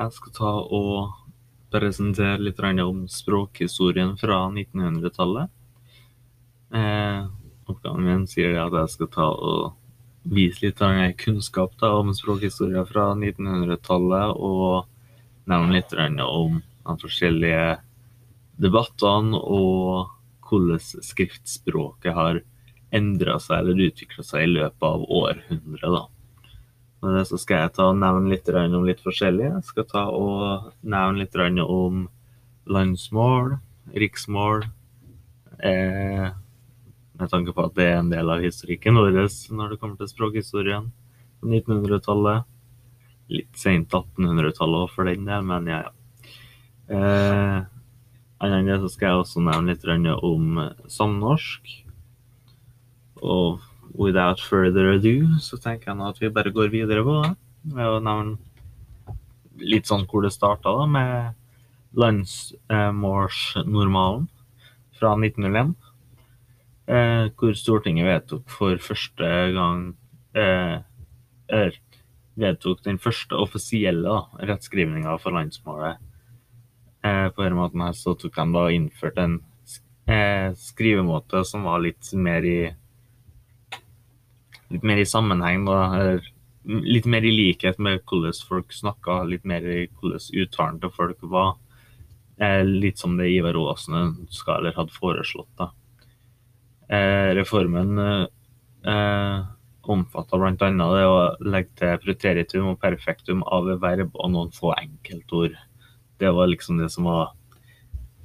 jeg skal ta og presentere litt om språkhistorien fra 1900-tallet. Eh, oppgaven min sier at jeg skal ta og vise litt kunnskap da, om språkhistorien fra 1900-tallet, og nevne litt om de forskjellige debattene og hvordan skriftspråket har endra seg eller utvikla seg i løpet av århundret. da. Med det så skal jeg ta og nevne litt om litt forskjellig. Jeg skal ta og nevne litt om landsmål, riksmål eh, Med tanke på at det er en del av historikken vår når det kommer til språkhistorien på 1900-tallet. Litt sent 1800-tallet for den del, men ja, ja. Eh, Annet enn det så skal jeg også nevne litt om samnorsk. Og without further ado, så tenker jeg nå at vi bare går videre på det. Med å nevne litt sånn hvor det starta, da, med landsmålsnormalen fra 1901. Eh, hvor Stortinget vedtok for første gang eh, vedtok den første offisielle rettskrivninga for landsmålet. Eh, på denne måten her så tok de da innført en eh, skrivemåte som var litt mer i litt mer i sammenheng, da. Litt mer i likhet med hvordan folk snakka, litt mer i hvordan uttalen til folk var. Eh, litt som det Ivar Aasen ønska eller hadde foreslått. da. Eh, reformen eh, omfatta bl.a. det å legge til preteritum og perfektum av verb og noen få enkeltord. Det var liksom det som var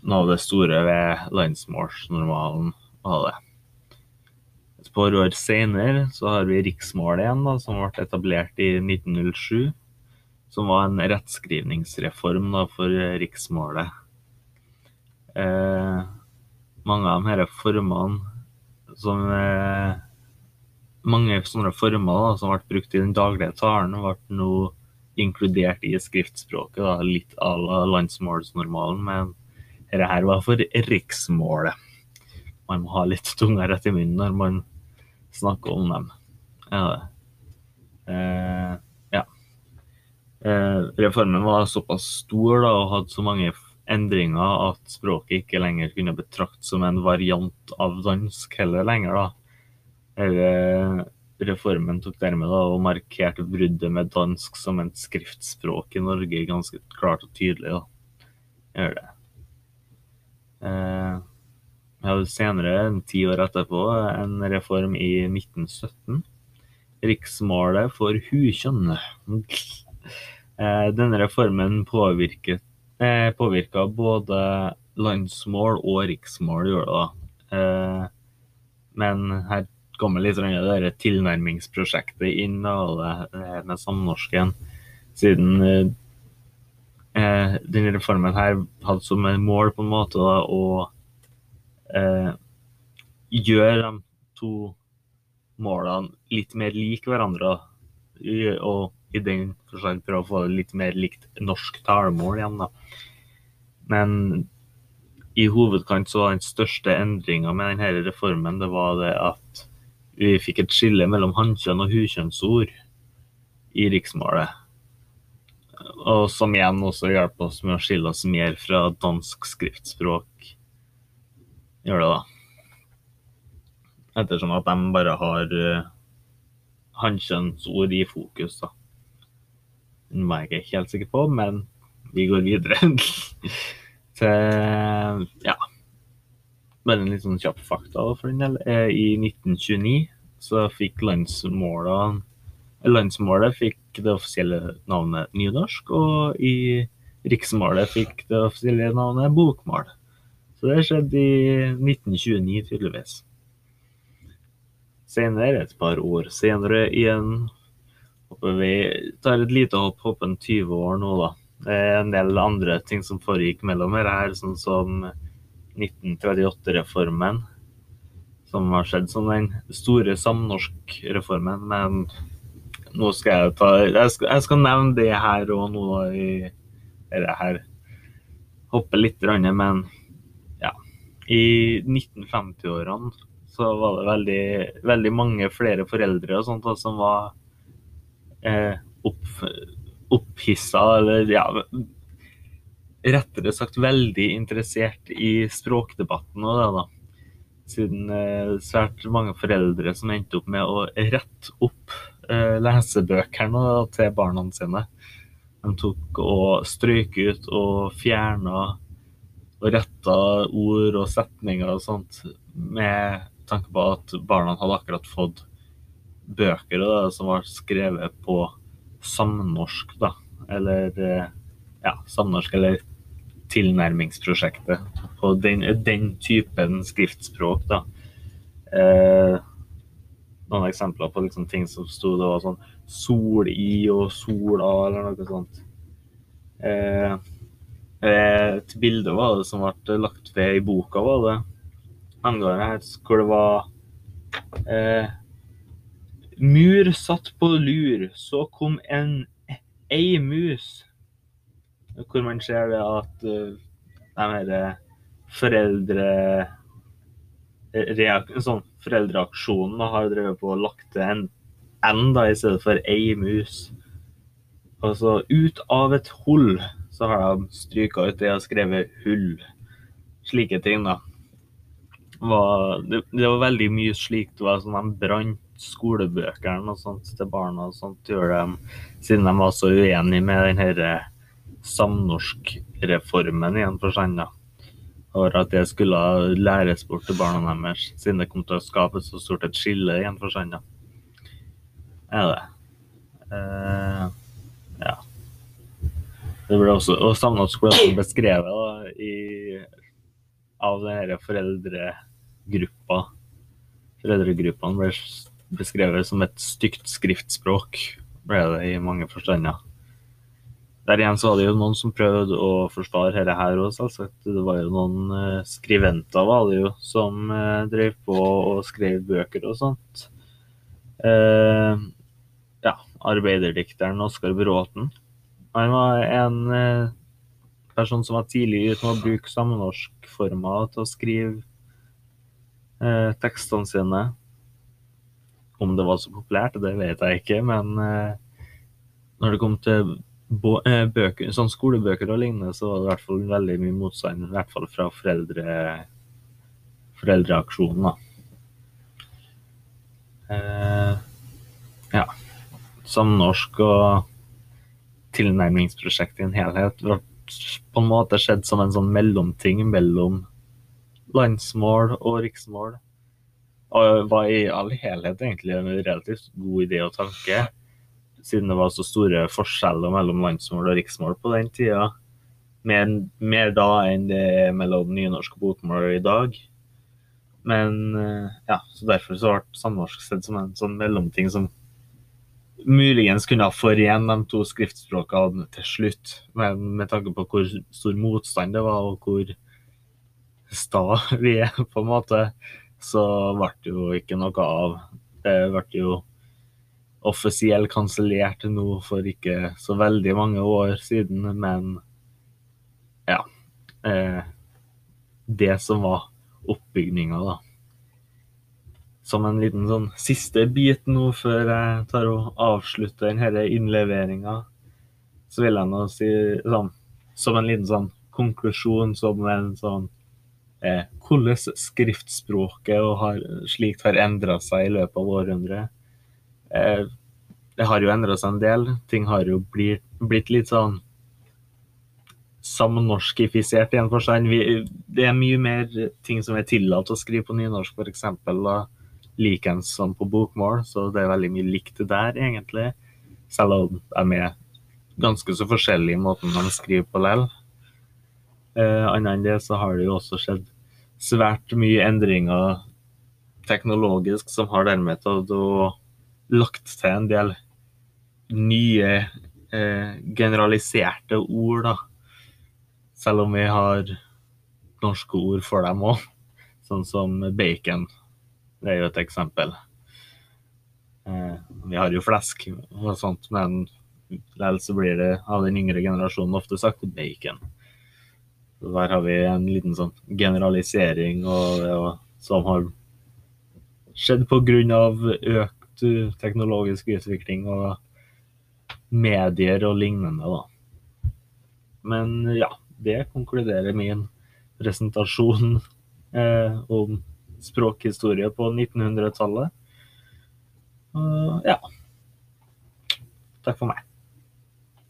noe av det store ved landsmålsnormalen. av det par år senere så har vi riksmålet igjen, da, som ble etablert i 1907. Som var en rettskrivningsreform da, for riksmålet. Eh, mange av disse formene som eh, Mange sånne former da, som ble brukt i den daglige talen, ble nå inkludert i skriftspråket. Da, litt à la landsmålsnormalen, men dette var for riksmålet. Man må ha litt tunga rett i munnen når man snakke om dem. Ja. Eh, ja. Eh, reformen var såpass stor da, og hadde så mange endringer at språket ikke lenger kunne betraktes som en variant av dansk heller lenger. da. Eh, reformen tok dermed da, og markerte bruddet med dansk som en skriftspråk i Norge ganske klart og tydelig. da. Gjør det. Eh, vi hadde senere, ti år etterpå, en reform i 1917. Riksmålet for hukjønn. Eh, denne reformen påvirket, eh, påvirka både landsmål og riksmål, gjorde det da. Eh, men her kommer litt det tilnærmingsprosjektet inn, og det med samnorsken. Siden denne reformen her hadde som mål på en måte å eh, gjør de to målene litt mer lik hverandre. Og i den forstand prøve å få det litt mer likt norsk talemål igjen, da. Men i hovedkant så var den største endringa med denne reformen det var det at vi fikk et skille mellom hannkjønn og hukjønnsord i riksmålet. Og som igjen også hjelper oss med å skille oss mer fra dansk skriftspråk gjør det, da. Ettersom at de bare har uh, hannkjønnsord i fokus, da. Den var jeg ikke helt sikker på, men vi går videre til Ja. Bare en litt sånn kjapp fakta for den del. Eh, I 1929 så fikk landsmålet Landsmålet fikk det offisielle navnet nynorsk, og i riksmålet fikk det offisielle navnet bokmål. Så det skjedde i 1929, tydeligvis. Senere, et par år senere igjen, håper vi tar et lite hopp, hopper 20 år nå, da. Det er en del andre ting som foregikk mellom her, sånn som 1938-reformen, som har skjedd som den store samnorsk-reformen. Men nå skal jeg ta Jeg skal, jeg skal nevne det her og nå i dette her. Hoppe litt, men i 1950-årene så var det veldig, veldig, mange flere foreldre og sånt som var eh, opp, opp, opphissa, eller ja Rettere sagt veldig interessert i språkdebatten og det, da. Siden eh, svært mange foreldre som endte opp med å rette opp eh, lesebøkene til barna sine. De tok og strøyk ut og fjerna og retta ord og setninger og sånt med tanke på at barna hadde akkurat fått bøker da, som var skrevet på samnorsk, da. Eller eh, ja, samnorsk eller tilnærmingsprosjektet. På den, den typen skriftspråk, da. Eh, noen eksempler på liksom ting som sto det var sånn sol i og sol av, eller noe sånt. Eh, et bilde var det som ble lagt ved i boka, var det. Angående her, hvor det var eh, Mur satt på lur, så kom en ei mus. Hvor man ser det at uh, de eh, foreldre sånn, Foreldreaksjonen har drevet på og lagt til en N da, i stedet for ei mus. Altså ut av et hull så har de stryka ut det og skrevet hull. Slike ting, da. Det, var veldig mye slikt. Det var sånn de brant skolebøkene og sånt til barna og sånt, de, siden de var så uenige med den denne samnorskreformen igjen for seg. Og at det skulle læres bort til barna deres, siden det kom til å skape så stort et skille igjen for seg. Er det. Ja. Det ble også, og samnorsk ble også beskrevet da, i, av denne foreldregruppa. Foreldregruppene ble beskrevet som et stygt skriftspråk, ble det i mange forstander. Der igjen så var det jo noen som prøvde å forsvare dette her òg, selvsagt. Det var jo noen uh, skriventer var det jo, som uh, drev på og skrev bøker og sånt. Uh, ja, arbeiderdikteren Oskar Bråten. Han var en uh, person som var tidlig ute med å bruke samnorskformer til å skrive tekstene sine. Om det var så populært, det vet jeg ikke, men eh, når det kom til eh, bøker, sånn skolebøker og lignende, så var det i hvert fall veldig mye motstand, i hvert fall fra foreldre, foreldreaksjonen. da. Eh, ja. Samnorsk og tilnærmingsprosjekt i en helhet på en måte skjedd som en sånn mellomting mellom landsmål og riksmål. Og var i all helhet egentlig en relativt god idé og tanke, siden det var så store forskjeller mellom landsmål og riksmål på den tida. Mer, mer da enn det er mellom nynorsk og bokmål i dag. Men eh, ja, så derfor så ble samnorsk sett som en sånn mellomting som muligens kunne ha forent de to skriftspråkene til slutt. Men med tanke på hvor stor motstand det var, og hvor sta vi er, på en måte, så ble det jo ikke noe av. Det ble jo offisielt kansellert nå for ikke så veldig mange år siden, men ja. Eh, det som var oppbygninga, da. Som en liten sånn siste bit nå før jeg tar og avslutter denne innleveringa, så vil jeg nå si sånn Som en liten sånn konklusjon, som en sånn eh, hvordan skriftspråket og har, slikt har endra seg i løpet av århundret. Eh, det har jo endra seg en del. Ting har jo blitt, blitt litt sånn samnorskifisert igjen for seg. Det er mye mer ting som er tillatt å skrive på nynorsk, f.eks. Likens som på bokmål, så det er veldig mye likt der, egentlig. Selv om de er ganske så forskjellige i måten de skriver på likevel. Eh, Annet enn det så har det jo også skjedd svært mye endringer teknologisk som har dermed tatt og lagt til en del nye eh, generaliserte ord, da. Selv om vi har norske ord for dem òg, sånn som bacon. Det er jo et eksempel. Eh, vi har jo flesk og sånt, men likevel så blir det av den yngre generasjonen ofte sagt bacon. Der har vi en liten sånn generalisering og, og, som har skjedd pga. økt teknologisk utvikling og medier og lignende, da. Men ja, det konkluderer min presentasjon eh, om språkhistorie på 1900-tallet. Uh, ja. Takk for meg.